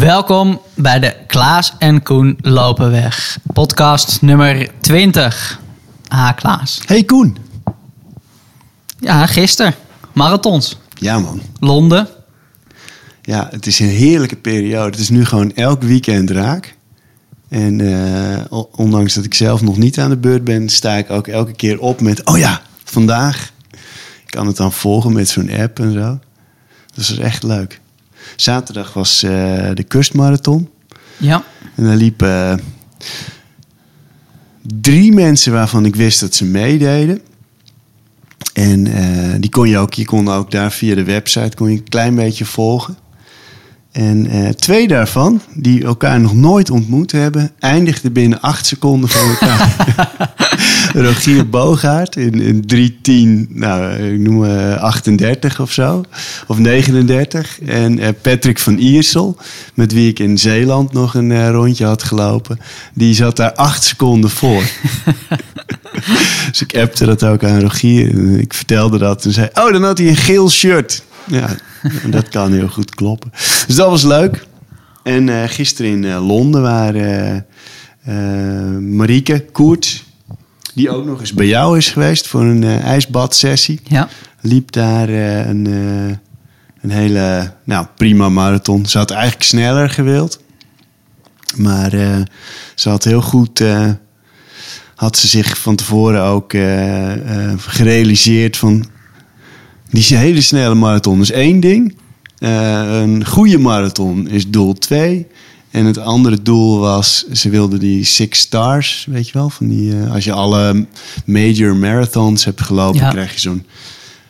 Welkom bij de Klaas en Koen lopen weg. Podcast nummer 20. Ah, Klaas. Hey Koen. Ja, gisteren. Marathons. Ja man. Londen. Ja, het is een heerlijke periode. Het is nu gewoon elk weekend raak. En eh, ondanks dat ik zelf nog niet aan de beurt ben, sta ik ook elke keer op met... Oh ja, vandaag. Ik kan het dan volgen met zo'n app en zo. Dus dat is echt leuk. Zaterdag was eh, de kustmarathon. Ja. En daar liepen drie mensen waarvan ik wist dat ze meededen. En eh, die kon je ook, je kon ook daar via de website kon je een klein beetje volgen. En eh, twee daarvan, die elkaar nog nooit ontmoet hebben, eindigden binnen acht seconden van elkaar. Rogier Bogaert in, in 3.10, nou, ik noem eh 38 of zo, of 39. En eh, Patrick van Iersel, met wie ik in Zeeland nog een rondje had gelopen, die zat daar acht seconden voor. dus ik appte dat ook aan Rogier. En ik vertelde dat en zei, oh, dan had hij een geel shirt. Ja, dat kan heel goed kloppen. Dus dat was leuk. En eh, gisteren in eh, Londen waren eh, eh, Marieke Koert, die ook nog eens bij jou is geweest voor een ijsbadsessie, Ja. liep daar een, een hele nou, prima marathon. Ze had eigenlijk sneller gewild. Maar ze had heel goed. had ze zich van tevoren ook gerealiseerd van. Die hele snelle marathon is één ding. Eh, een goede marathon is doel twee. En het andere doel was, ze wilde die Six Stars, weet je wel? Van die, eh, als je alle major marathons hebt gelopen, Ja. krijg je zo'n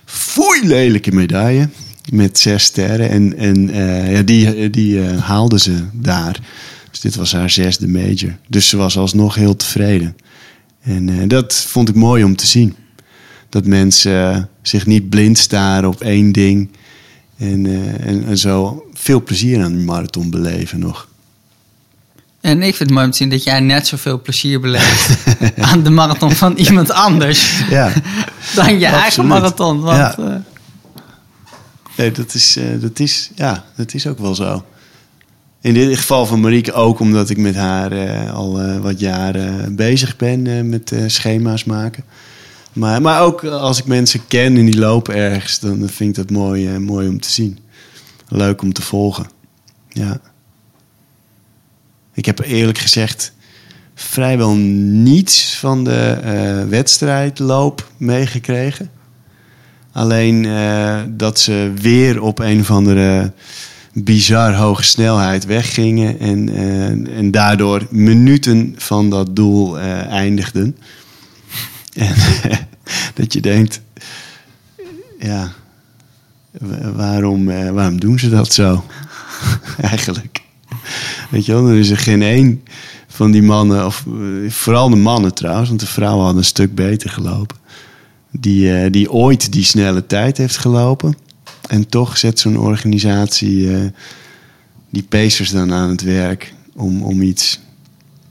foei lelijke medaille met zes sterren. En, en eh, ja, die, die eh, haalde ze daar. Dus dit was haar zesde major. Dus ze was alsnog heel tevreden. En dat vond ik mooi om te zien. Dat mensen zich niet blind staren op één ding. En, eh, en, en zo veel plezier aan die marathon beleven nog. En ik vind het mooi om te zien dat jij net zoveel plezier beleeft aan de marathon van iemand anders Ja, dan je eigen marathon. Want, Ja. eh, nee, dat, is, eh, dat, is, ja dat is ook wel zo. In dit geval van Marieke ook omdat ik met haar al wat jaren bezig ben met schema's maken. Maar, maar ook als ik mensen ken en die lopen ergens, dan vind ik dat mooi, eh, mooi om te zien. Leuk om te volgen. Ja. Ik heb eerlijk gezegd vrijwel niets van de eh, wedstrijdloop meegekregen. Alleen eh, dat ze weer op een of andere bizar hoge snelheid weggingen. En, en daardoor minuten van dat doel eindigden. En dat je denkt, ja, wa- waarom, eh, waarom doen ze dat zo? Eigenlijk. Weet je wel, er is er geen één van die mannen, of eh, vooral de mannen trouwens, want de vrouwen hadden een stuk beter gelopen. Die, eh, die ooit die snelle tijd heeft gelopen. En toch zet zo'n organisatie die pacers dan aan het werk om, om iets.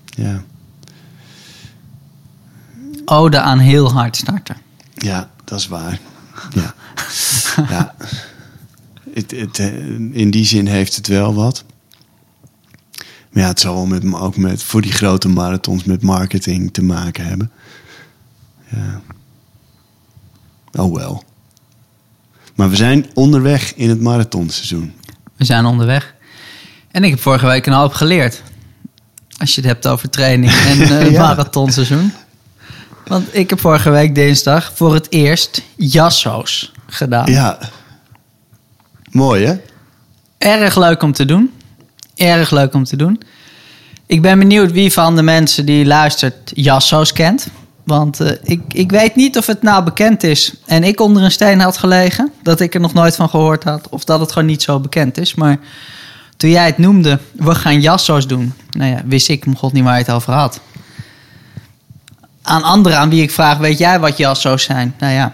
Ja, ode aan heel hard starten. ja dat is waar. Ja. ja. Het, het, eh, in die zin heeft het wel wat. Maar ja, het zal wel met, ook met, voor die grote marathons met marketing te maken hebben. Ja. Oh wel. Maar we zijn onderweg in het marathonseizoen. We zijn onderweg. En ik heb vorige week een hoop geleerd. Als je het hebt over training en eh Ja. marathonseizoen. Want ik heb vorige week dinsdag voor het eerst jasso's gedaan. Ja. Mooi hè? Erg leuk om te doen. Erg leuk om te doen. Ik ben benieuwd wie van de mensen die luistert jasso's kent. Want eh, ik, ik weet niet of het nou bekend is en ik onder een steen had gelegen. Dat ik er nog nooit van gehoord had. Of dat het gewoon niet zo bekend is. Maar toen jij het noemde, we gaan jasso's doen. Nou ja, wist ik hem god niet waar je het over had. Aan anderen aan wie ik vraag, weet jij wat jasso's zijn? Nou ja,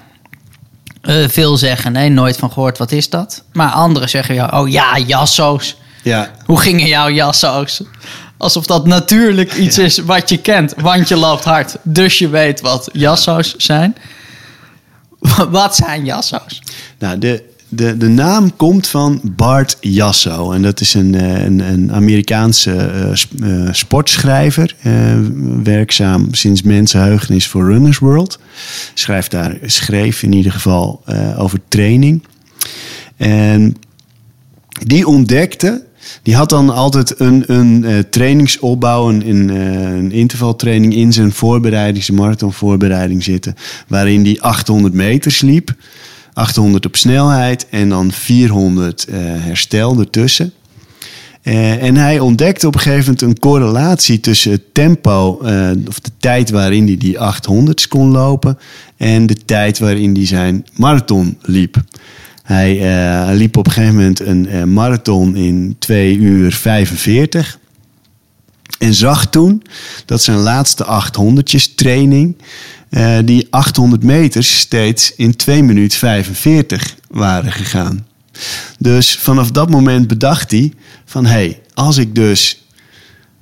eh, veel zeggen, nee, nooit van gehoord, wat is dat? Maar anderen zeggen, ja, oh ja, jasso's. Ja. Hoe gingen jouw jasso's? Alsof dat natuurlijk iets is wat je kent, want je loopt hard. Dus je weet wat jasso's zijn. Wat zijn jasso's? Nou, de, de, de naam komt van Bart Jasso. En dat is een, eh, een, een Amerikaanse sp uh, sportschrijver. werkzaam sinds mensenheugenis voor Runners World. Schrijft daar, schreef in ieder geval over training. En die ontdekte die had dan altijd een, een trainingsopbouw, een, een, intervaltraining in zijn voorbereiding, zijn marathonvoorbereiding zitten. Waarin die 800 meter liep. 800 op snelheid en dan 400 uh, herstel ertussen. Uh, en hij ontdekte op een gegeven moment een correlatie tussen het tempo, uh, of de tijd waarin hij die 800's kon lopen, en de tijd waarin hij zijn marathon liep. Hij liep op een gegeven moment een marathon in 2 uur 45. En zag toen dat zijn laatste 800 training uh, die 800 meters steeds in 2 minuten 45 waren gegaan. Dus vanaf dat moment bedacht hij van hé, hey, als ik dus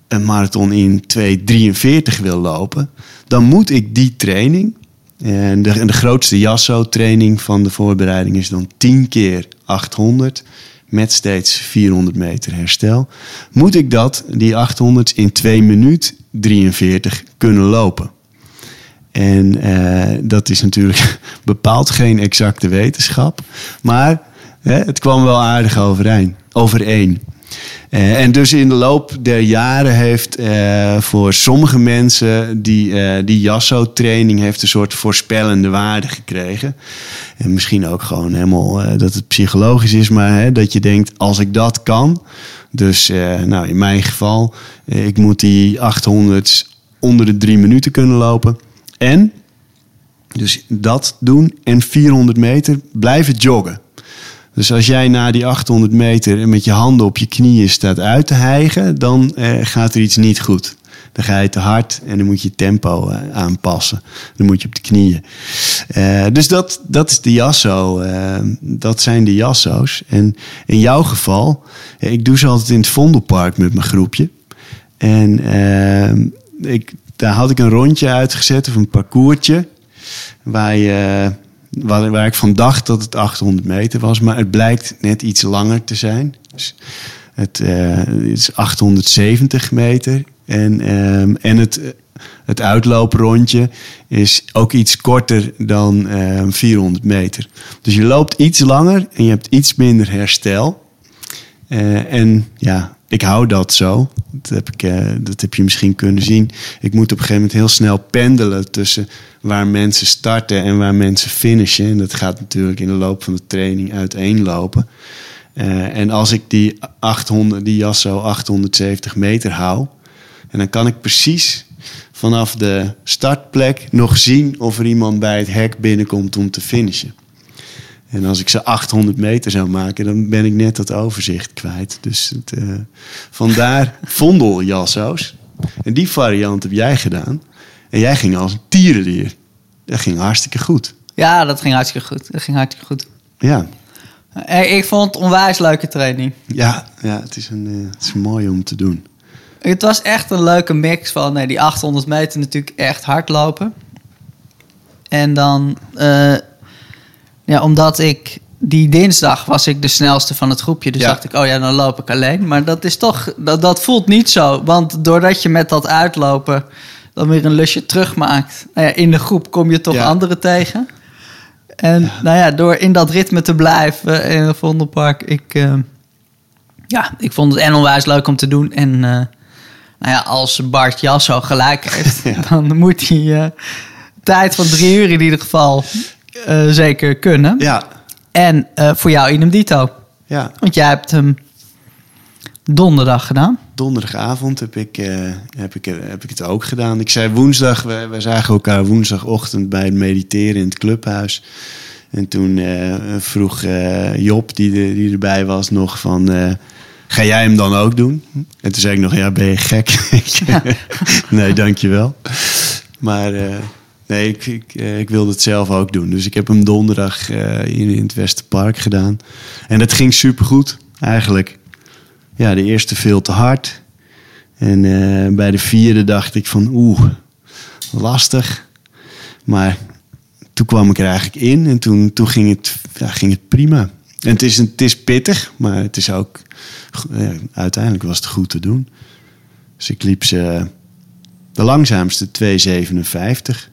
een marathon in 2.43 wil lopen, dan moet ik die training, en de, en de grootste Jasso-training van de voorbereiding is dan 10 keer 800 met steeds 400 meter herstel, moet ik dat, die 800 in 2 minuten 43 kunnen lopen. En uh, dat is natuurlijk bepaald geen exacte wetenschap. Maar het kwam wel aardig overeen. overeen. Uh, en dus in de loop der jaren heeft uh, voor sommige mensen die, die Jasso-training heeft een soort voorspellende waarde gekregen. En misschien ook gewoon helemaal dat het psychologisch is, maar hè, dat je denkt: als ik dat kan. Dus nou, in mijn geval, ik moet die 800 onder de drie minuten kunnen lopen. En, dus dat doen en 400 meter blijven joggen. Dus als jij na die 800 meter met je handen op je knieën staat uit te hijgen, dan eh, gaat er iets niet goed. Dan ga je te hard en dan moet je tempo uh, aanpassen. Dan moet je op de knieën. Uh, dus dat, dat is de jasso. Uh, dat zijn de jasso's. En in jouw geval, ik doe ze altijd in het Vondelpark met mijn groepje. En ik, daar had ik een rondje uitgezet of een parcoursje. Waar, je, waar, ik van dacht dat het 800 meter was. Maar het blijkt net iets langer te zijn. Dus het, het is 870 meter. En, um, en het, het uitlooprondje is ook iets korter dan um, 400 meter. Dus je loopt iets langer en je hebt iets minder herstel. Uh, en ja, ik hou dat zo. Dat heb, ik, uh, dat heb je misschien kunnen zien. Ik moet op een gegeven moment heel snel pendelen tussen waar mensen starten en waar mensen finishen. En dat gaat natuurlijk in de loop van de training uiteenlopen. Uh, en als ik die 800, die jas zo 870 meter hou, en dan kan ik precies vanaf de startplek nog zien of er iemand bij het hek binnenkomt om te finishen. En als ik ze 800 meter zou maken, dan ben ik net dat overzicht kwijt. Dus het, uh, vandaar vondeljasso's. En die variant heb jij gedaan. En jij ging als een tierenlier. Dat ging hartstikke goed. Ja, dat ging hartstikke goed. Dat ging hartstikke goed. Ja. Ik vond het onwijs leuke training. Ja, ja het, is een, uh, het is mooi om te doen. Het was echt een leuke mix van nee, die 800 meter natuurlijk echt hard lopen. En dan... Uh, ja, omdat ik die dinsdag was ik de snelste van het groepje. Dus Ja. dacht ik, oh ja, dan loop ik alleen. Maar dat is toch, dat, dat voelt niet zo. Want doordat je met dat uitlopen dan weer een lusje terugmaakt. Nou ja, in de groep kom je toch Ja. anderen tegen. En nou ja, door in dat ritme te blijven in het Vondelpark, ik, eh, ja, ik vond het en onwijs leuk om te doen. En eh, nou ja, als Bart Jasso gelijk heeft, dan moet hij eh, tijd van drie uur in ieder geval eh, zeker kunnen. Ja, En eh, voor jou idem dito. ja. Want jij hebt hem donderdag gedaan. donderdagavond heb ik, eh, heb, ik, heb ik het ook gedaan. Ik zei woensdag, we, we zagen elkaar woensdagochtend bij het mediteren in het clubhuis. En toen vroeg Job, die, die erbij was, nog van... ga jij hem dan ook doen? En toen zei ik nog, ja, ben je gek? nee, dankjewel. Maar nee, ik, eh, ik wilde het zelf ook doen. Dus ik heb hem donderdag eh, in, in het Westerpark gedaan. En dat ging supergoed, eigenlijk ja, de eerste veel te hard. En eh, bij de vierde dacht ik van oeh, lastig. Maar toen kwam ik er eigenlijk in en toen, toen ging, het, ja, ging het prima. En het is, het is pittig, maar het is ook... uiteindelijk was het goed te doen. Dus ik liep ze de langzaamste 2,57.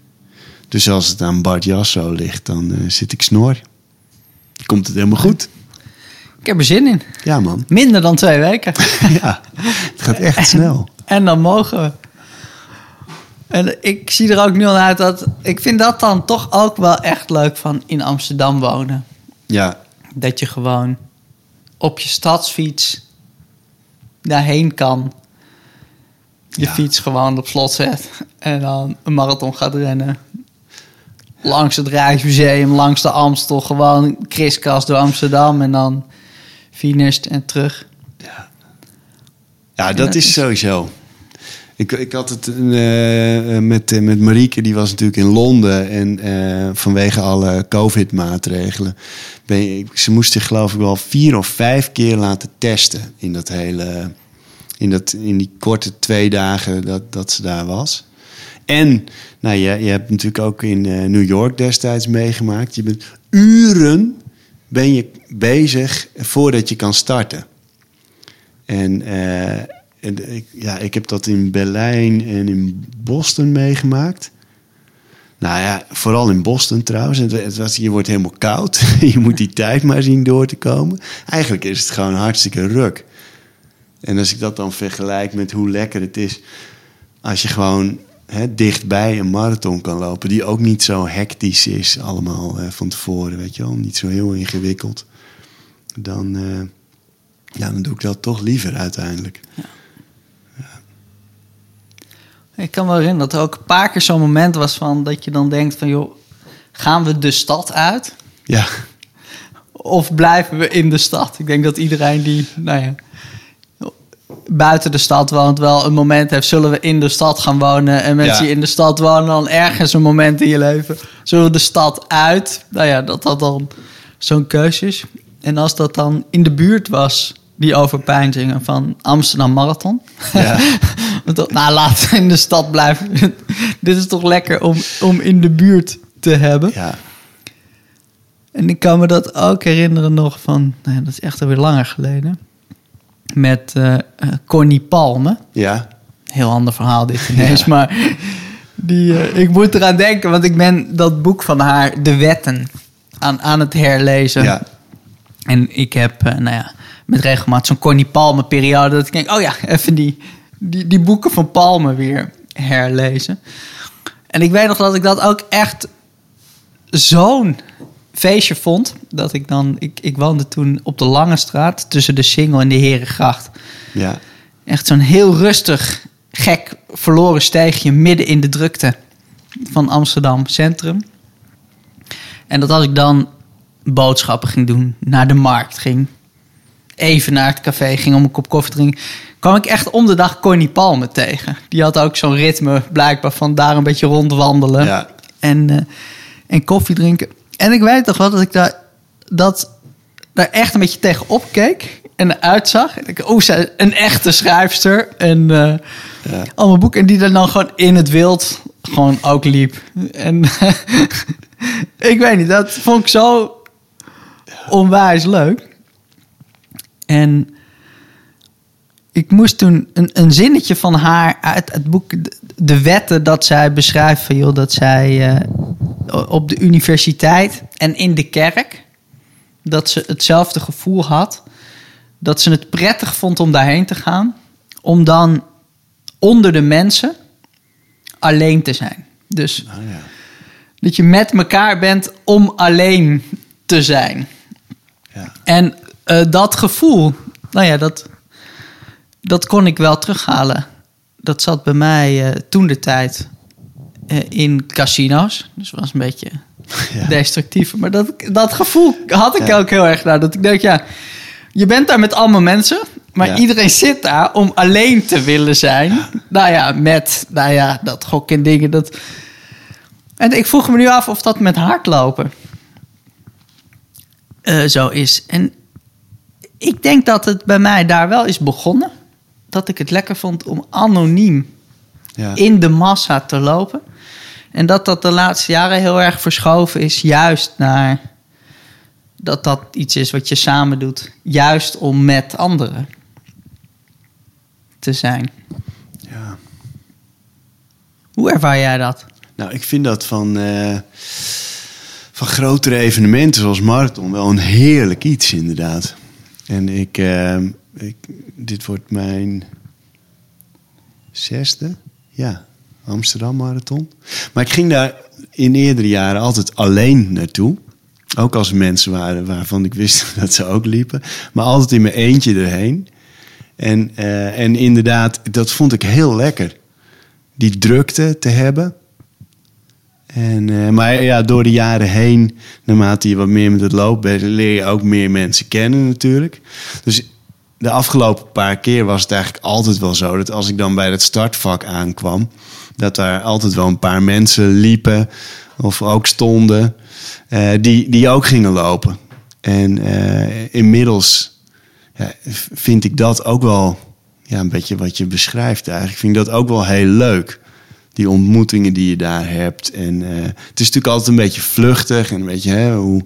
Dus als het aan Bart Jasso ligt, dan eh, zit ik snor. Komt het helemaal goed? Ik heb er zin in. Ja, man. Minder dan twee weken. Ja, het gaat echt snel. En dan mogen we. En ik zie er ook nu al uit dat... Ik vind dat dan toch ook wel echt leuk van in Amsterdam wonen. Ja, Dat je gewoon op je stadsfiets daarheen kan. Je Ja. fiets gewoon op slot zet. En dan een marathon gaat rennen. Langs het Rijksmuseum, langs de Amstel. Gewoon kriskast door Amsterdam. En dan finished en terug. ja dat dat is is- sowieso. Ik, ik had het eh, met, eh, met Marieke, die was natuurlijk in Londen. En eh, vanwege alle COVID-maatregelen. Ze moest zich geloof ik wel vier of vijf keer laten testen. In dat hele. In, dat, in die korte twee dagen dat, dat ze daar was. En nou, je, je hebt natuurlijk ook in eh, New York destijds meegemaakt. Je bent uren ben je bezig voordat je kan starten. En, eh, en ik, ja, ik heb dat in Berlijn en in Boston meegemaakt. Nou ja, vooral in Boston trouwens. Het was, je wordt helemaal koud. je moet die tijd maar zien door te komen. Eigenlijk is het gewoon hartstikke ruk. En als ik dat dan vergelijk met hoe lekker het is... als je gewoon hè, dichtbij een marathon kan lopen... die ook niet zo hectisch is allemaal van tevoren, weet je wel. Niet zo heel ingewikkeld. Dan, eh, ja, dan doe ik dat toch liever uiteindelijk. Ik kan me herinneren dat er ook een paar keer zo'n moment was van dat je dan denkt van joh, gaan we de stad uit? Ja, Of blijven we in de stad? Ik denk dat iedereen die, nou ja, buiten de stad woont wel een moment heeft. Zullen we in de stad gaan wonen? En mensen Ja. die in de stad wonen dan ergens een moment in je leven. Zullen we de stad uit? Nou ja, dat dat dan zo'n keuze is. En als dat dan in de buurt was, die overpeinzingen van Amsterdam Marathon. Ja. Nou, laten we in de stad blijven. Dit is toch lekker om, om in de buurt te hebben. ja, En ik kan me dat ook herinneren nog van, nou ja, dat is echt alweer langer geleden. Met eh eh, Connie Palme. ja, Heel ander verhaal dit ineens, maar die, eh, ik moet eraan denken, want ik ben dat boek van haar, De Wetten, aan, aan het herlezen. ja. En ik heb, nou ja, met regelmaat zo'n Connie Palme periode dat ik denk, oh ja, even die, die, die boeken van Palme weer herlezen. En ik weet nog dat ik dat ook echt zo'n feestje vond. Dat ik dan, ik, ik woonde toen op de Lange Straat tussen de Singel en de Herengracht. ja. Echt zo'n heel rustig, gek, verloren steegje midden in de drukte van Amsterdam Centrum. En dat als ik dan boodschappen ging doen, naar de markt ging, even naar het café ging om een kop koffie te drinken, kwam ik echt om de dag Connie Palme tegen. Die had ook zo'n ritme, blijkbaar van daar een beetje rondwandelen Ja. en, eh, en koffie drinken. En ik weet toch wel dat ik daar, dat, daar echt een beetje tegen opkeek en eruit zag. En ik, oh, zij een echte schrijfster. En eh Ja. allemaal boeken. En die dan, dan gewoon in het wild gewoon ook liep. En ik weet niet, dat vond ik zo onwijs leuk. En ik moest toen een, een zinnetje van haar uit het boek De, Wetten dat zij beschrijft van joh, dat zij eh, op de universiteit en in de kerk dat ze hetzelfde gevoel had dat ze het prettig vond om daarheen te gaan, om dan onder de mensen alleen te zijn. Dus Oh, ja. dat je met elkaar bent om alleen te zijn. Ja. En eh, dat gevoel, nou ja, dat, dat kon ik wel terughalen. Dat zat bij mij eh, toen de tijd in casino's. Dus was een beetje Ja. destructief. Maar dat, dat gevoel had ik Ja. ook heel erg naar. Dat ik denk, ja, je bent daar met allemaal mensen. Maar Ja. iedereen zit daar om alleen te willen zijn. Nou ja, met, nou ja, dat gok en dingen. Dat... En ik vroeg me nu af of dat met hardlopen eh, zo is. En ik denk dat het bij mij daar wel is begonnen. Dat ik het lekker vond om anoniem Ja. in de massa te lopen. En dat dat de laatste jaren heel erg verschoven is, juist naar dat dat iets is wat je samen doet. Juist om met anderen te zijn. Ja. Hoe ervaar jij dat? Nou, ik vind dat van, eh, van grotere evenementen zoals marathon wel een heerlijk iets, inderdaad. En ik, eh, ik dit wordt mijn zesde, ja, Amsterdam Marathon. Maar ik ging daar in eerdere jaren altijd alleen naartoe. Ook als mensen waren waarvan ik wist dat ze ook liepen. Maar altijd in mijn eentje erheen. En, eh, en inderdaad, dat vond ik heel lekker. Die drukte te hebben. En, eh, maar ja, door de jaren heen, naarmate je wat meer met het bent, leer je ook meer mensen kennen natuurlijk. Dus de afgelopen paar keer was het eigenlijk altijd wel zo dat als ik dan bij het startvak aankwam, dat daar altijd wel een paar mensen liepen of ook stonden, eh, die, die ook gingen lopen. En eh, inmiddels ja, vind ik dat ook wel ja, een beetje wat je beschrijft eigenlijk. Vind ik dat ook wel heel leuk. Die ontmoetingen die je daar hebt. En eh, het is natuurlijk altijd een beetje vluchtig en een beetje hoe,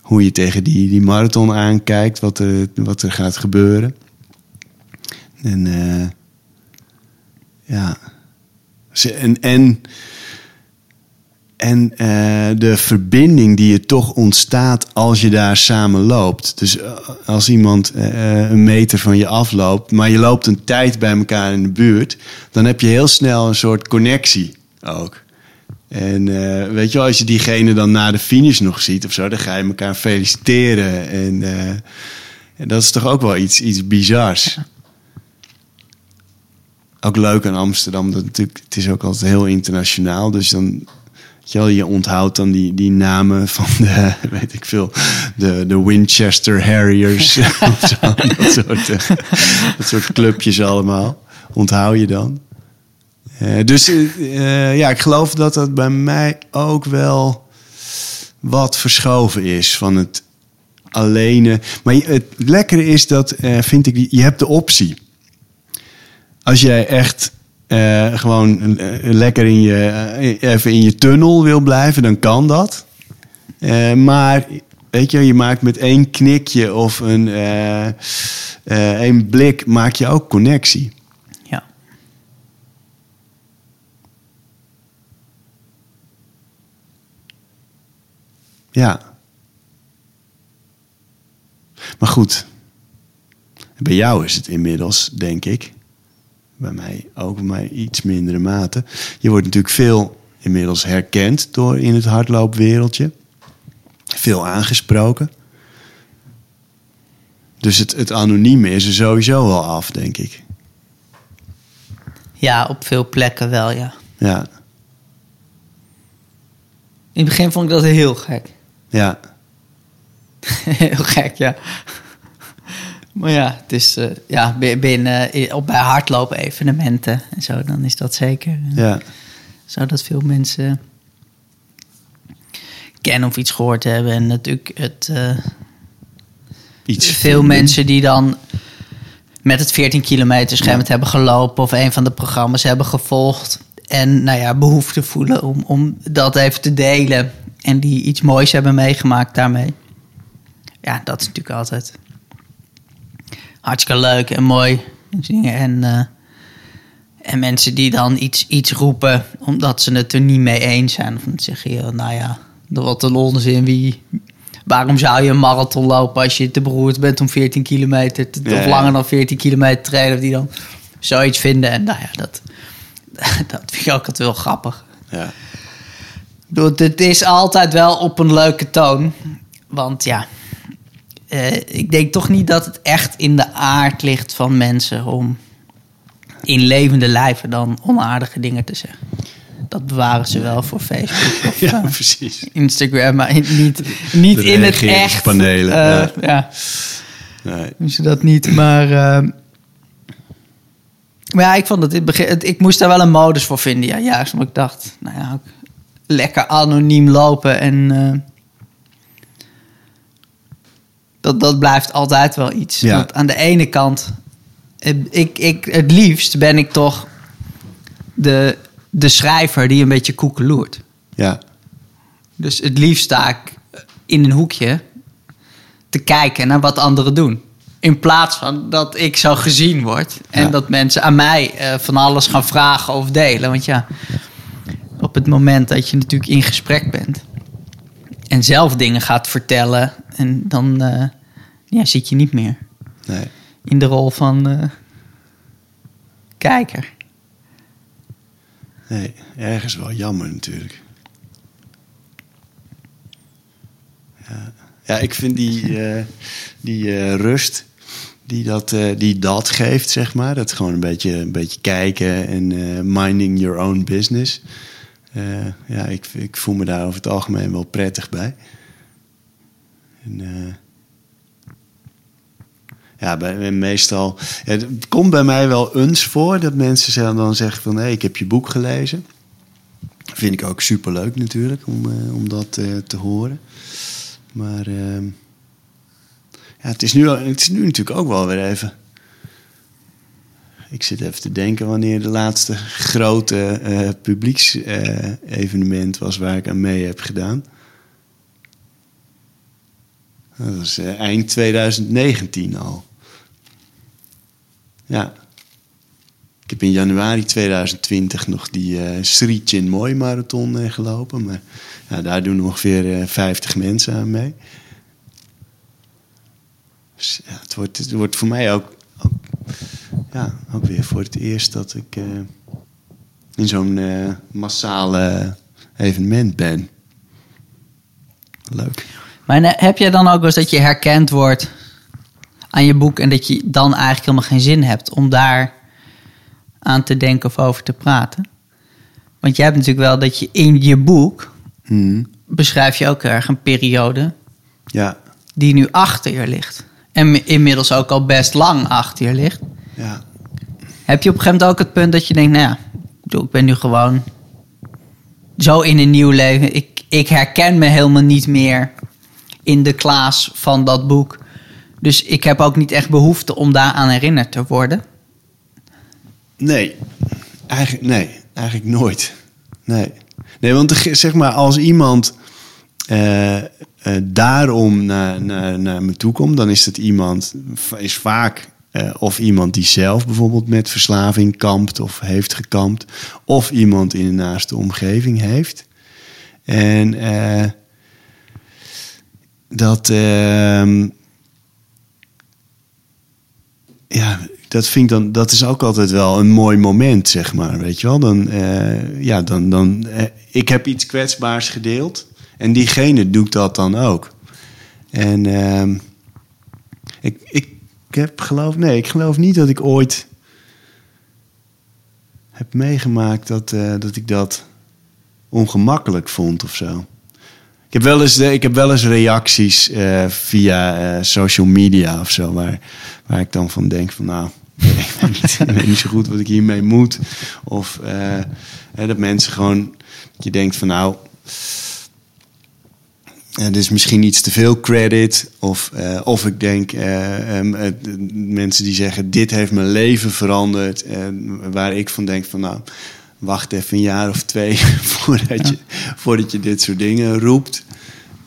hoe je tegen die, die marathon aankijkt, wat er, wat er gaat gebeuren. En ja. En, en, en eh, de verbinding die er toch ontstaat als je daar samen loopt. Dus eh, als iemand eh, een meter van je afloopt, maar je loopt een tijd bij elkaar in de buurt, dan heb je heel snel een soort connectie ook. En weet je wel, als je diegene dan na de finish nog ziet of zo, dan ga je elkaar feliciteren. En, en dat is toch ook wel iets, iets bizars. Ook leuk aan Amsterdam, dat natuurlijk, het is ook altijd heel internationaal. Dus dan, je, je onthoudt dan die, die namen van de, weet ik veel, de, de Winchester Harriers. zo, dat, soort, eh, dat soort clubjes allemaal. Onthoud je dan. Eh, dus eh, ja, ik geloof dat dat bij mij ook wel wat verschoven is van het alleen. Maar het lekkere is dat, vind ik, je hebt de optie. Als jij echt eh, gewoon eh, lekker in je, eh, even in je tunnel wil blijven, dan kan dat. Maar weet je, je maakt met één knikje of een, één blik maak je ook connectie. Ja. Ja. Maar goed. Bij jou is het inmiddels, denk ik. Bij mij ook, bij mij iets mindere mate. Je wordt natuurlijk veel inmiddels herkend door in het hardloopwereldje. Veel aangesproken. Dus het, het anonieme is er sowieso wel af, denk ik. ja, op veel plekken wel, ja. Ja, In het begin vond ik dat heel gek. ja, heel gek, ja. Maar ja, het is eh, ja, bi- binnen, eh, op bij hardlopen evenementen en zo, dan is dat zeker. ja. Zou dat veel mensen kennen of iets gehoord hebben. En natuurlijk het, eh, Iets veel mensen die dan met het 14 kilometer scherm hebben gelopen of een van de programma's hebben gevolgd. En nou ja, behoefte voelen om, om dat even te delen. En die iets moois hebben meegemaakt daarmee. Ja, dat is natuurlijk altijd hartstikke leuk en mooi. En, eh, en mensen die dan iets, iets roepen omdat ze het er niet mee eens zijn. Of dan zeggen je, nou ja, wat een onzin. Wie, waarom zou je een marathon lopen als je te beroerd bent om 14 kilometer, te, Ja, of langer dan 14 kilometer te rijden? Of die dan zoiets vinden. En nou ja, dat, dat vind ik ook altijd wel grappig. Ja. Het is altijd wel op een leuke toon. Want ja, eh, ik denk toch niet dat het echt in de aard ligt van mensen om in levende lijven dan onaardige dingen te zeggen. Dat bewaren ze wel voor Facebook of ja, eh, precies. Instagram, maar in- niet, niet in het echt. reageringspanelen, Eh, ja. ja. Nee. doen ze dat niet. Maar, eh, maar ja, ik vond in het begin. het- ik moest daar wel een modus voor vinden. Ja, juist omdat ik dacht, nou ja, lekker anoniem lopen en. Dat, dat blijft altijd wel iets. Ja. Want aan de ene kant, eh, ik, ik, het liefst ben ik toch de, de schrijver die een beetje koekeloert. Ja, Dus het liefst sta ik in een hoekje te kijken naar wat anderen doen. In plaats van dat ik zo gezien word. En Ja. dat mensen aan mij eh, van alles gaan vragen of delen. Want ja, op het moment dat je natuurlijk in gesprek bent. En zelf dingen gaat vertellen. En dan eh, ja, zit je niet meer Nee. in de rol van eh, kijker. Nee, ergens wel jammer natuurlijk. Ja, ja ik vind die, eh, die eh, rust die dat, die dat geeft, zeg maar. Dat gewoon een beetje, een beetje kijken en minding your own business. Ja, ik, ik voel me daar over het algemeen wel prettig bij. En, ja, bij, meestal. Het komt bij mij wel eens voor dat mensen dan zeggen van hé, ik heb je boek gelezen. Vind ik ook superleuk natuurlijk om, eh, om dat eh, te horen. Maar ehm, ja, het, is nu, het is nu natuurlijk ook wel weer even. Ik zit even te denken wanneer de laatste grote eh publieksevenement was waar ik aan mee heb gedaan. Dat was eh, eind 2019 al. Ja. Ik heb in januari 2020 nog die eh Sri Chinmoy marathon eh, gelopen. Maar ja, daar doen ongeveer eh 50 mensen aan mee. Dus ja, het, wordt, het wordt voor mij ook, ja, ook weer voor het eerst dat ik in zo'n massale evenement ben. Leuk. Maar heb jij dan ook wel eens dat je herkend wordt aan je boek en dat je dan eigenlijk helemaal geen zin hebt om daar aan te denken of over te praten? Want jij hebt natuurlijk wel dat je in je boek Mhm. beschrijf je ook erg een periode Ja, die nu achter je ligt. En inmiddels ook al best lang achter je ligt. ja. Heb je op een gegeven moment ook het punt dat je denkt, nou ja, ik ben nu gewoon zo in een nieuw leven. Ik, ik herken me helemaal niet meer in de Klaas van dat boek. Dus ik heb ook niet echt behoefte om daaraan herinnerd te worden. Nee, eigenlijk, nee, eigenlijk nooit. Nee, nee want zeg maar, als iemand eh, eh, daarom naar, naar, naar me toe komt, dan is dat iemand, is vaak eh, of iemand die zelf bijvoorbeeld met verslaving kampt of heeft gekampt, of iemand in de naaste omgeving heeft. En dat. ehm, ja, dat vind dan, dat is ook altijd wel een mooi moment, zeg maar. Weet je wel? Dan, eh, ja, dan, dan, eh, ik heb iets kwetsbaars gedeeld en diegene doet dat dan ook. En ehm, ik, ik, ik heb geloof, nee, ik geloof niet dat ik ooit heb meegemaakt dat, eh, dat ik dat ongemakkelijk vond of zo. Ik heb wel eens, ik heb wel eens reacties eh, via eh, social media of zo, waar, waar ik dan van denk van nou, ik weet, niet, ik weet niet zo goed wat ik hiermee moet. Of eh, dat mensen gewoon, dat je denkt van nou, dit is misschien iets te veel credit. Of, of ik denk, eh, ehm, eh, mensen die zeggen, dit heeft mijn leven veranderd. Waar ik van denk van nou, wacht even een jaar of twee voordat, je, voordat je dit soort dingen roept.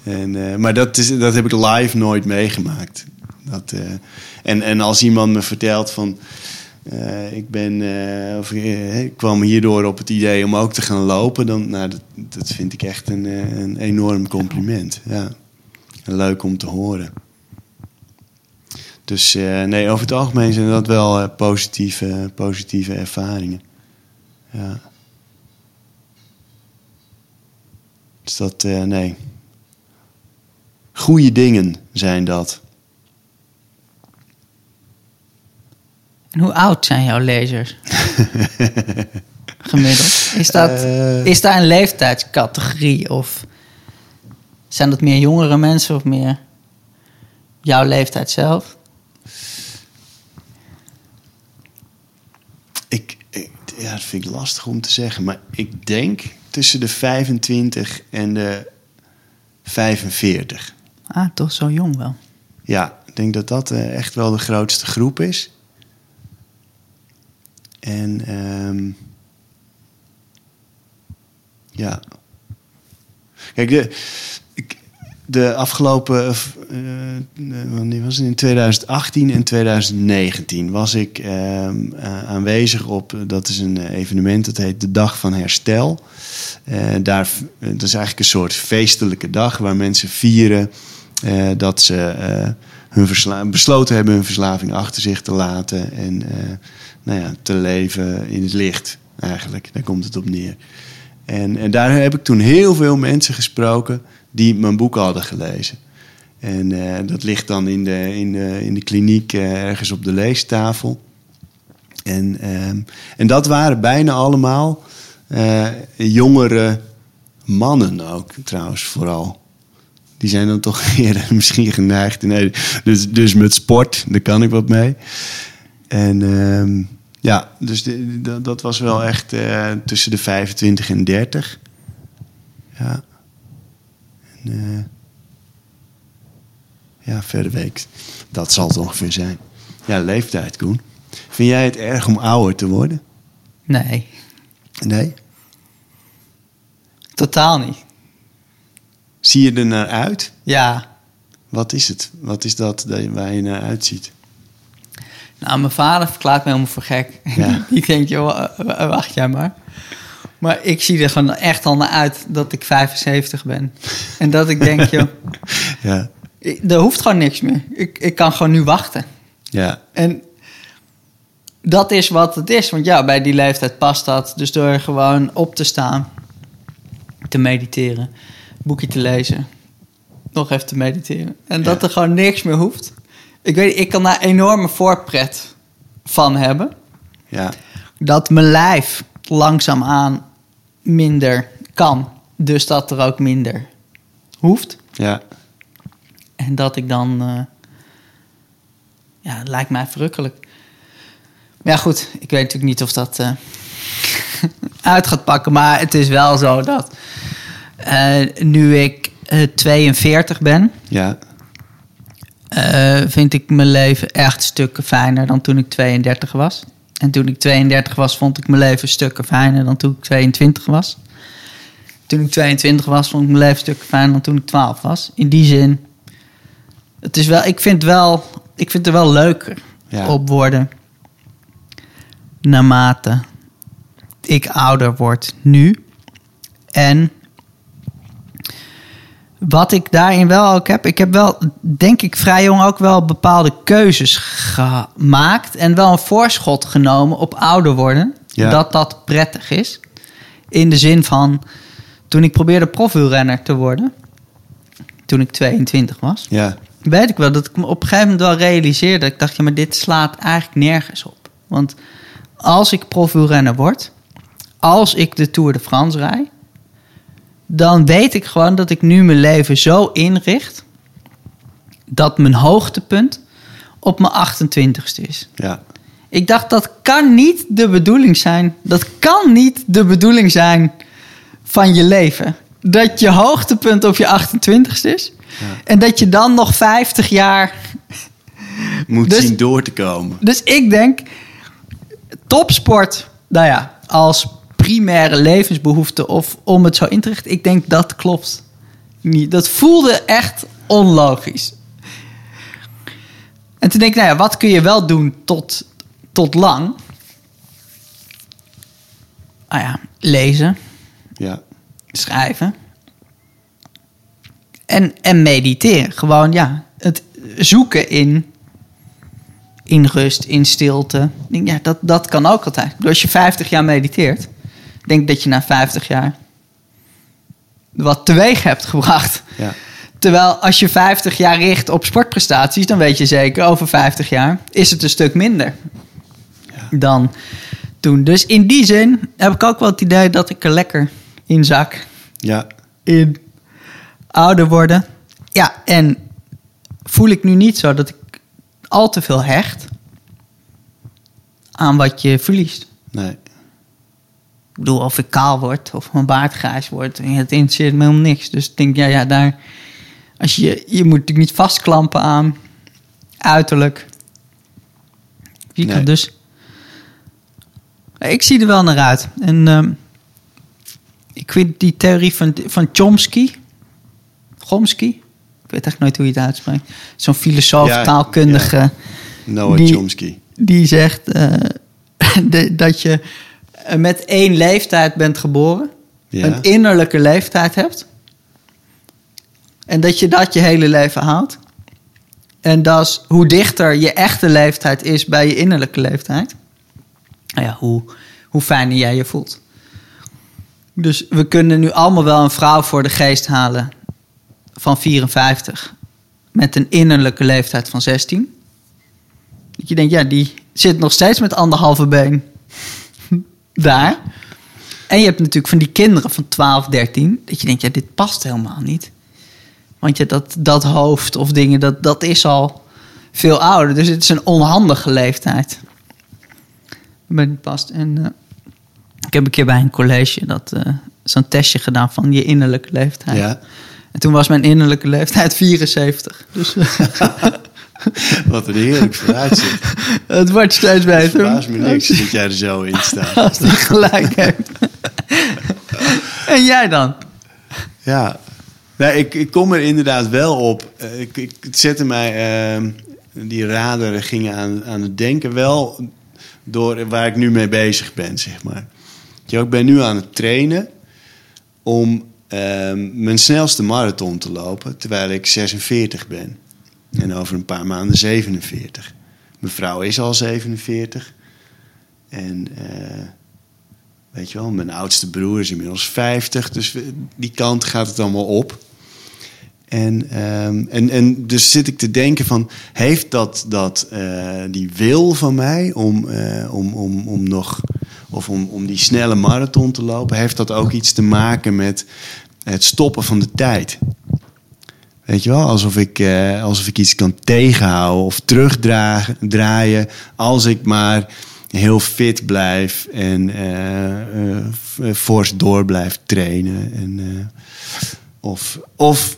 En, eh, maar dat, is, dat heb ik live nooit meegemaakt. Dat, eh, en, en als iemand me vertelt van... eh, ik, ben, of, ik kwam hierdoor op het idee om ook te gaan lopen... dan nou, dat, dat vind ik echt een, een enorm compliment. Ja. Leuk om te horen. Dus nee, over het algemeen zijn dat wel positieve, positieve ervaringen. Ja. Dus dat, nee. Goede dingen zijn dat. En hoe oud zijn jouw lezers? Gemiddeld. Is, dat, Eh. is daar een leeftijdscategorie? Of zijn dat meer jongere mensen of meer jouw leeftijd zelf? Ik, ik- ja, dat vind ik lastig om te zeggen. Maar ik denk tussen de 25 en de 45. Ah, toch zo jong wel. Ja, ik denk dat dat eh, echt wel de grootste groep is. En ehm, ja. Kijk, de, de afgelopen, eh, wanneer was het? In 2018 en 2019 was ik ehm, eh, aanwezig op, dat is een evenement, dat heet de Dag van Herstel. Daar, dat is eigenlijk een soort feestelijke dag waar mensen vieren eh, dat ze eh, hun besloten hebben hun verslaving achter zich te laten en eh, nou ja, te leven in het licht eigenlijk. Daar komt het op neer. En, en daar heb ik toen heel veel mensen gesproken die mijn boek hadden gelezen. En dat ligt dan in de, in de, in de kliniek ergens op de leestafel. En, ehm, en dat waren bijna allemaal jongere mannen ook, trouwens, vooral. Die zijn dan toch eerder misschien geneigd. Nee, dus, dus met sport, daar kan ik wat mee. En ehm, ja, dus de- de- dat was wel echt eh, tussen de 25 en 30. Ja. En, eh, ja, verder week. Dat zal het ongeveer zijn. Ja, leeftijd, Koen. Vind jij het erg om ouder te worden? Nee, Nee? totaal niet. Zie je er naar uit? Ja, Wat is het? Wat is dat waar je naar uitziet? nou, mijn vader verklaart me helemaal voor gek. Ja. Die denkt, joh, wacht jij maar. Maar ik zie er gewoon echt al naar uit dat ik 75 ben. En dat ik denk, joh, Ja. ik- er hoeft gewoon niks meer. Ik, ik kan gewoon nu wachten. Ja. En dat is wat het is. Want ja, bij die leeftijd past dat. Dus door gewoon op te staan, te mediteren, boekje te lezen, nog even te mediteren. En dat Ja. er gewoon niks meer hoeft. Ik weet, ik kan daar enorme voorpret van hebben. Ja. Dat mijn lijf langzaamaan minder kan. Dus dat er ook minder hoeft. Ja. En dat ik dan. eh, ja, het lijkt mij verrukkelijk. Maar ja, goed. Ik weet natuurlijk niet of dat eh, uit gaat pakken. Maar het is wel zo dat. Eh, nu ik eh, 42 ben. Ja. eh, vind ik mijn leven echt stukken fijner dan toen ik 32 was. En toen ik 32 was, vond ik mijn leven stukken fijner dan toen ik 22 was. Toen ik 22 was, vond ik mijn leven stukken fijner dan toen ik 12 was. In die zin, het is wel, ik vind, wel, ik vind er wel leuker Ja. op worden. Naarmate ik ouder word nu. En wat ik daarin wel ook heb, ik heb wel, denk ik, vrij jong ook wel bepaalde keuzes gemaakt. En wel een voorschot genomen op ouder worden. Ja. Dat dat prettig is. In de zin van, toen ik probeerde profielrenner te worden, toen ik 22 was, Ja. weet ik wel dat ik me op een gegeven moment wel realiseerde. Ik dacht, ja, maar dit slaat eigenlijk nergens op. Want als ik profielrenner word, als ik de Tour de France rijd, dan weet ik gewoon dat ik nu mijn leven zo inricht dat mijn hoogtepunt op mijn 28ste is. Ja. Ik dacht, dat kan niet de bedoeling zijn. Dat kan niet de bedoeling zijn van je leven. Dat je hoogtepunt op je 28ste is. En dat je dan nog 50 jaar. Moet Dus- zien door te komen. Dus ik denk, topsport, nou ja, als primaire levensbehoefte of om het zo in te richten, ik denk dat klopt niet. Dat voelde echt onlogisch. En toen denk ik, nou ja, wat kun je wel doen tot, tot lang? Ah ja, lezen, Ja. schrijven. En, en mediteren. Gewoon, ja, het zoeken in, in rust, in stilte. Ja, dat, dat kan ook altijd. Als je 50 jaar mediteert, denk dat je na 50 jaar wat teweeg hebt gebracht. Ja. Terwijl als je 50 jaar richt op sportprestaties, dan weet je zeker over 50 jaar is het een stuk minder dan toen. Dus in die zin heb ik ook wel het idee dat ik er lekker in zak. Ja. In ouder worden. Ja, en voel ik nu niet zo dat ik al te veel hecht aan wat je verliest. Nee. Ik bedoel, of ik kaal word of mijn baard grijs wordt. Het interesseert me helemaal niks. Dus ik denk, ja, ja, daar... Als je, je moet natuurlijk niet vastklampen aan uiterlijk. Nee. dat dus. Ik zie er wel naar uit. En ehm, ik vind die theorie van, van Chomsky... Chomsky? Ik weet echt nooit hoe je het uitspreekt. Zo'n filosoof, Ja, taalkundige. Noah Die- Chomsky. Die zegt eh, de- dat je met één leeftijd bent geboren. Ja. Een innerlijke leeftijd hebt. En dat je dat je hele leven houdt. En dat is hoe dichter je echte leeftijd is bij je innerlijke leeftijd. Nou ja, hoe, hoe fijner jij je voelt. Dus we kunnen nu allemaal wel een vrouw voor de geest halen van 54 met een innerlijke leeftijd van 16. Dat je denkt, ja, die zit nog steeds met anderhalve been daar. En je hebt natuurlijk van die kinderen van 12, 13, dat je denkt, ja, dit past helemaal niet. Want je, dat, dat hoofd of dingen, dat, dat is al veel ouder. Dus het is een onhandige leeftijd. Maar past. En eh, ik heb een keer bij een college dat eh, zo'n testje gedaan van je innerlijke leeftijd. Ja. En toen was mijn innerlijke leeftijd 74. Dus Wat een heerlijk vooruitzicht. het wordt steeds Het beter. verbaast me niks dat jij er zo in staat. Als die gelijk heeft. en jij dan? Ja, nee, ik, ik kom er inderdaad wel op. Eh, Ik, ik het zette mij, ehm, die raderen gingen aan, aan het denken wel door waar ik nu mee bezig ben, zeg maar. Ik ben nu aan het trainen om ehm, mijn snelste marathon te lopen, terwijl ik 46 ben. En over een paar maanden 47. Mijn vrouw is al 47. En eh, Weet je wel, mijn oudste broer is inmiddels 50, dus die kant gaat het allemaal op. En, ehm, en, en dus zit ik te denken van, heeft dat, dat eh, die wil van mij om, eh, om, om, om nog, of om, om die snelle marathon te lopen, heeft dat ook iets te maken met het stoppen van de tijd? Weet je wel, alsof ik, eh, ik iets kan tegenhouden of terugdraaien als ik maar heel fit blijf en eh, eh, f- fors door blijf trainen. En, eh, of, of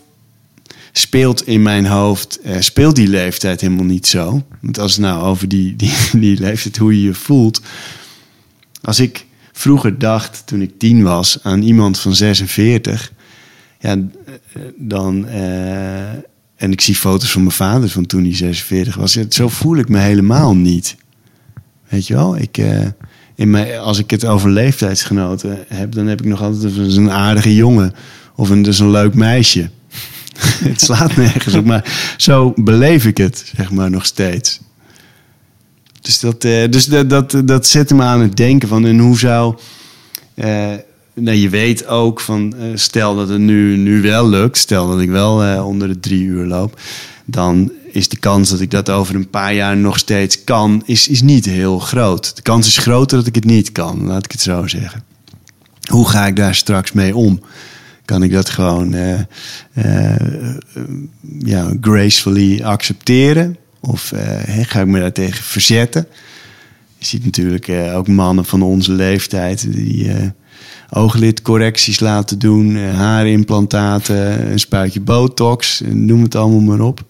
speelt in mijn hoofd, eh, speelt die leeftijd helemaal niet zo. Want als het nou over die, die leeftijd, hoe je je voelt. Als ik vroeger dacht, toen ik tien was, aan iemand van 46 ja, eh, dan. eh, en ik zie foto's van mijn vader van toen hij 46 was. Zo voel ik me helemaal niet. Weet je wel? Ik, eh, in mijn, als ik het over leeftijdsgenoten heb, dan heb ik nog altijd een, aardige jongen. Of een, dus een leuk meisje. het slaat nergens op, maar zo beleef ik het, zeg maar, nog steeds. Dus dat, dus dat, dat, dat zette me aan het denken van, en hoe zou. Nou, je weet ook van, eh, stel dat het nu, nu wel lukt, stel dat ik wel eh, onder de drie uur loop, dan is de kans dat ik dat over een paar jaar nog steeds kan, is, is niet heel groot. De kans is groter dat ik het niet kan, laat ik het zo zeggen. Hoe ga ik daar straks mee om? Kan ik dat gewoon eh, ja, gracefully accepteren? Of ga ik me daartegen verzetten? Je ziet natuurlijk ook mannen van onze leeftijd die ooglidcorrecties laten doen, eh, haarimplantaten, een spuitje botox, noem het allemaal maar op.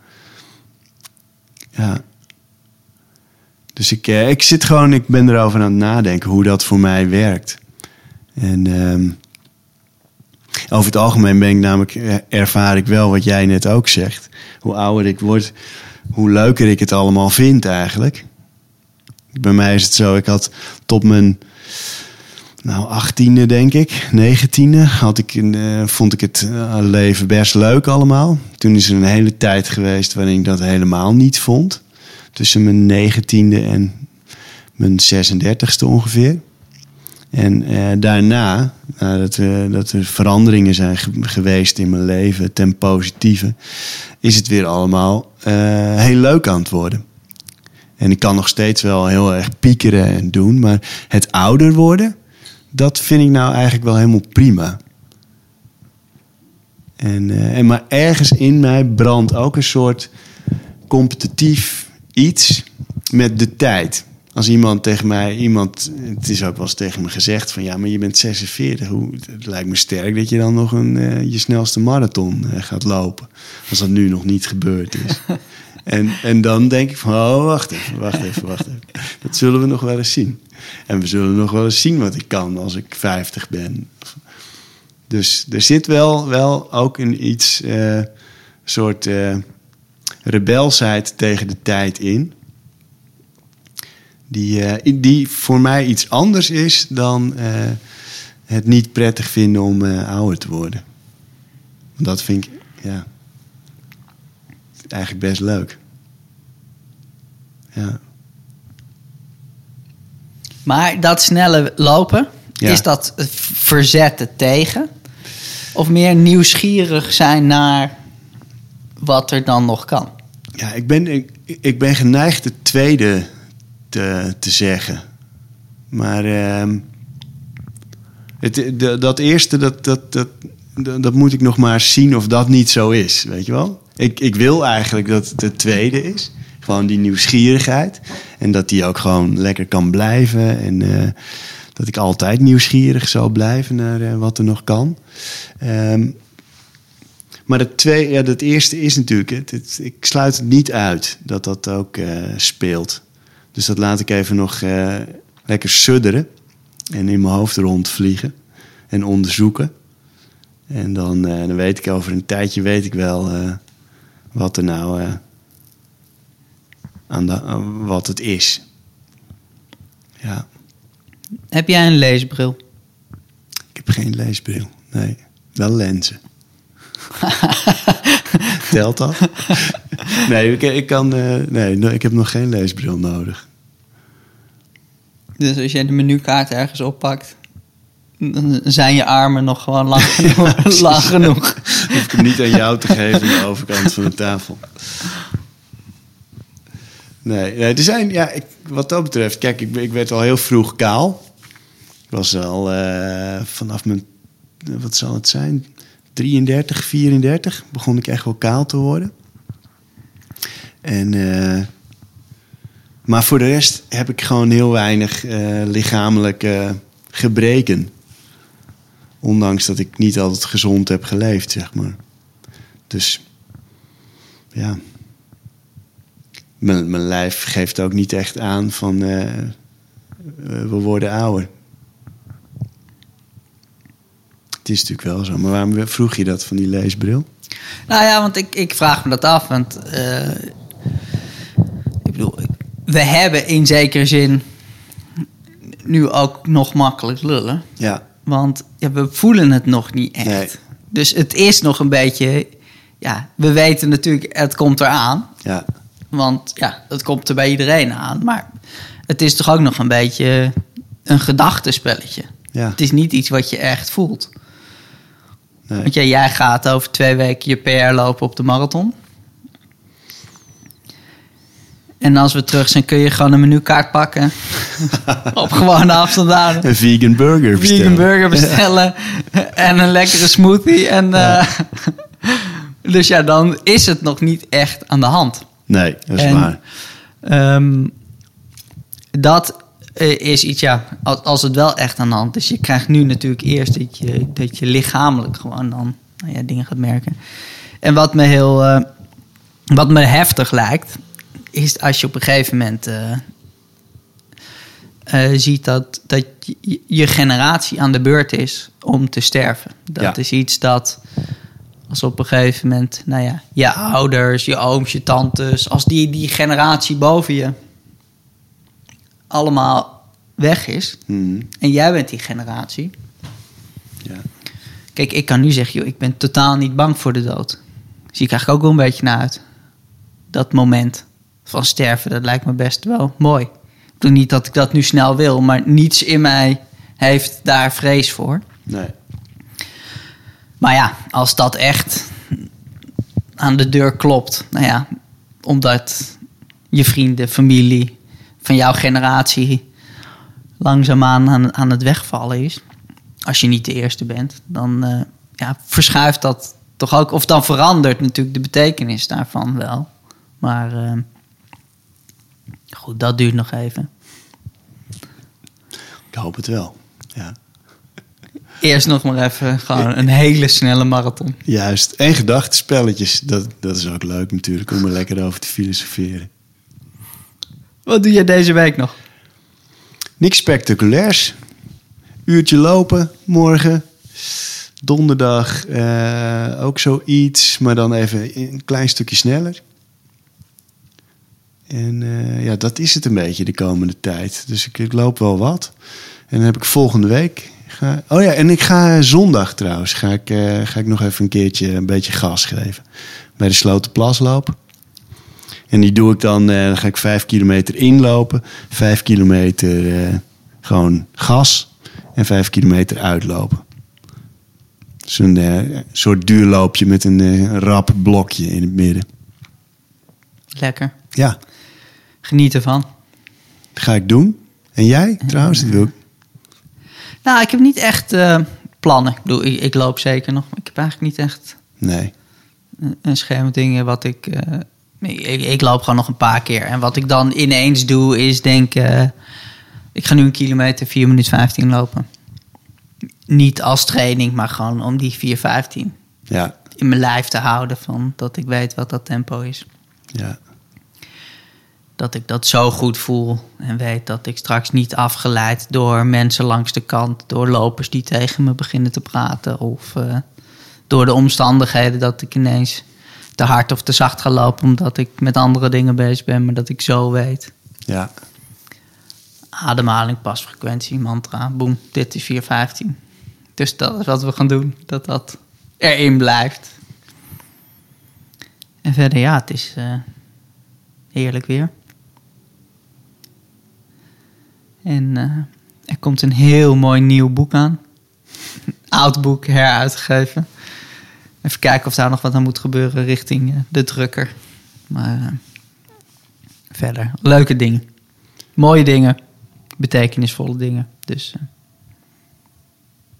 Ja. Dus ik, eh, ik zit gewoon, ik ben erover aan het nadenken hoe dat voor mij werkt. En ehm, over het algemeen ben ik namelijk, eh, ervaar ik wel wat jij net ook zegt. Hoe ouder ik word, hoe leuker ik het allemaal vind eigenlijk. Bij mij is het zo, ik had tot mijn nou, achttiende denk ik, negentiende, had ik eh, vond ik het eh, leven best leuk allemaal. Toen is er een hele tijd geweest waarin ik dat helemaal niet vond. Tussen mijn negentiende en mijn 36ste ongeveer. En eh, daarna, nadat dat er veranderingen zijn ge- geweest in mijn leven ten positieve, is het weer allemaal heel leuk aan het worden. En ik kan nog steeds wel heel erg piekeren en doen, maar het ouder worden, dat vind ik nou eigenlijk wel helemaal prima. En, eh, en maar ergens in mij brandt ook een soort competitief iets met de tijd. Als iemand tegen mij, iemand, het is ook wel eens tegen me gezegd van ja, maar je bent 46. Hoe, het lijkt me sterk dat je dan nog een, eh, je snelste marathon eh, gaat lopen. Als dat nu nog niet gebeurd is. en, en dan denk ik van, oh, wacht even, wacht even, wacht even. Dat zullen we nog wel eens zien. En we zullen nog wel eens zien wat ik kan als ik 50 ben. Dus er zit wel, wel ook een iets, eh, soort eh, rebelsheid tegen de tijd in. Die, eh, die voor mij iets anders is dan het niet prettig vinden om ouder te worden. Dat vind ik, ja, eigenlijk best leuk. Ja. Maar dat snelle lopen, Ja. is dat verzetten tegen? Of meer nieuwsgierig zijn naar wat er dan nog kan? Ja, ik ben, ik, ik ben geneigd het tweede te, te zeggen. Maar ehm, het, de- dat eerste, dat, dat, dat, dat moet ik nog maar zien of dat niet zo is. Weet je wel? Ik, ik wil eigenlijk dat het het tweede is. Gewoon die nieuwsgierigheid. En dat die ook gewoon lekker kan blijven. En eh, dat ik altijd nieuwsgierig zal blijven naar eh, wat er nog kan. Ehm, maar het, twee, ja, dat eerste is natuurlijk, ik sluit het niet uit dat dat ook eh, speelt. Dus dat laat ik even nog lekker sudderen en in mijn hoofd rondvliegen en onderzoeken. En dan, dan weet ik over een tijdje weet ik wel wat er nou eh, aan de, wat het is. Ja, Heb jij een leesbril? ik heb geen leesbril. Nee, wel lenzen. Telt dat? nee, ik, ik kan, eh, nee, ik heb nog geen leesbril nodig. Dus als jij de menukaart ergens oppakt, dan zijn je armen nog gewoon lang genoeg. lang genoeg. Hoef ik hem niet aan jou te geven aan de overkant van de tafel. Nee, nee er zijn, ja, ik, wat dat betreft, kijk, ik, ik werd al heel vroeg kaal. Ik was al eh, vanaf mijn, wat zal het zijn, 33, 34, begon ik echt wel kaal te worden. En, eh, maar voor de rest heb ik gewoon heel weinig eh, lichamelijke gebreken. Ondanks dat ik niet altijd gezond heb geleefd, zeg maar. Dus ja. Mijn, mijn lijf geeft ook niet echt aan van eh, eh, we worden ouder. Het is natuurlijk wel zo. Maar waarom vroeg je dat van die leesbril? Nou ja, want ik, ik vraag me dat af. Want eh, ik bedoel, we hebben in zekere zin nu ook nog makkelijk lullen. Ja, Want ja, we voelen het nog niet echt. Nee. Dus het is nog een beetje. Ja, we weten natuurlijk, het komt eraan. ja, Want ja, het komt er bij iedereen aan. Maar het is toch ook nog een beetje een gedachtenspelletje. ja. Het is niet iets wat je echt voelt. Nee. Want ja, jij gaat over twee weken je PR lopen op de marathon. En als we terug zijn, kun je gewoon een menukaart pakken. op gewone afstand houden. Een vegan burger bestellen. Vegan burger bestellen. en een lekkere smoothie. En, eh, dus ja, dan is het nog niet echt aan de hand. Nee, dat is En- waar. Ehm, dat eh, is iets, ja, als, als het wel echt aan de hand is. Je krijgt nu natuurlijk eerst dat je, dat je lichamelijk gewoon dan nou ja, dingen gaat merken. En wat me heel, eh, wat me heftig lijkt, is als je op een gegeven moment eh, ziet dat, dat je, je generatie aan de beurt is om te sterven. Dat Ja. is iets dat als op een gegeven moment, nou ja, je ouders, je ooms, je tantes, als die, die generatie boven je allemaal weg is Mhm. en jij bent die generatie. Ja. Kijk, ik kan nu zeggen, joh, ik ben totaal niet bang voor de dood. Zie ik eigenlijk ook wel een beetje naar uit. Dat moment van sterven, dat lijkt me best wel mooi. Niet dat ik dat nu snel wil, maar niets in mij heeft daar vrees voor. Nee. Maar ja, als dat echt aan de deur klopt, nou ja, omdat je vrienden, familie van jouw generatie langzaamaan aan, aan het wegvallen is, als je niet de eerste bent, dan eh, ja, verschuift dat toch ook, of dan verandert natuurlijk de betekenis daarvan wel. Maar eh, goed, dat duurt nog even. Ik hoop het wel. Ja. Eerst nog maar even gewoon een hele snelle marathon. Juist. En gedachtenspelletjes. Dat, dat is ook leuk natuurlijk om er lekker over te filosoferen. Wat doe je deze week nog? Niks spectaculairs. Uurtje lopen morgen. Donderdag eh, ook zoiets, maar dan even een klein stukje sneller. En eh, ja, dat is het een beetje de komende tijd. Dus ik, ik loop wel wat. En dan heb ik volgende week. Ga, oh ja, en ik ga zondag trouwens. Ga ik, eh, ga ik nog even een keertje een beetje gas geven. Bij de Slotenplasloop. En die doe ik dan. eh, dan ga ik vijf kilometer inlopen. Vijf kilometer gewoon gas. En vijf kilometer uitlopen. Dus een soort duurloopje met een rap blokje in het midden. Lekker. Ja, Geniet ervan. dat ga ik doen. En jij trouwens? Dat wil ik. Nou, ik heb niet echt eh, plannen. Ik bedoel, ik, ik loop zeker nog. Maar ik heb eigenlijk niet echt Nee. een- een schema dingen wat ik, eh, ik... Ik loop gewoon nog een paar keer. En wat ik dan ineens doe, is denk... eh, ik ga nu een kilometer 4 minuten 15 lopen. Niet als training, maar gewoon om die 4, 15 Ja, in mijn lijf te houden. Van dat ik weet wat dat tempo is. ja, dat ik dat zo goed voel en weet dat ik straks niet afgeleid door mensen langs de kant, door lopers die tegen me beginnen te praten of eh, door de omstandigheden dat ik ineens te hard of te zacht ga lopen omdat ik met andere dingen bezig ben, maar dat ik zo weet. ja. Ademhaling, pasfrequentie, mantra, boem, dit is 415. Dus dat is wat we gaan doen, dat dat erin blijft. En verder, ja, het is eh, heerlijk weer. En eh, er komt een heel mooi nieuw boek aan. Oud boek heruitgegeven. Even kijken of daar nog wat aan moet gebeuren richting eh, de drukker. Maar eh, verder, leuke dingen. Mooie dingen. Betekenisvolle dingen. Dus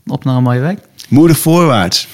op naar een mooie week. Moedig voorwaarts.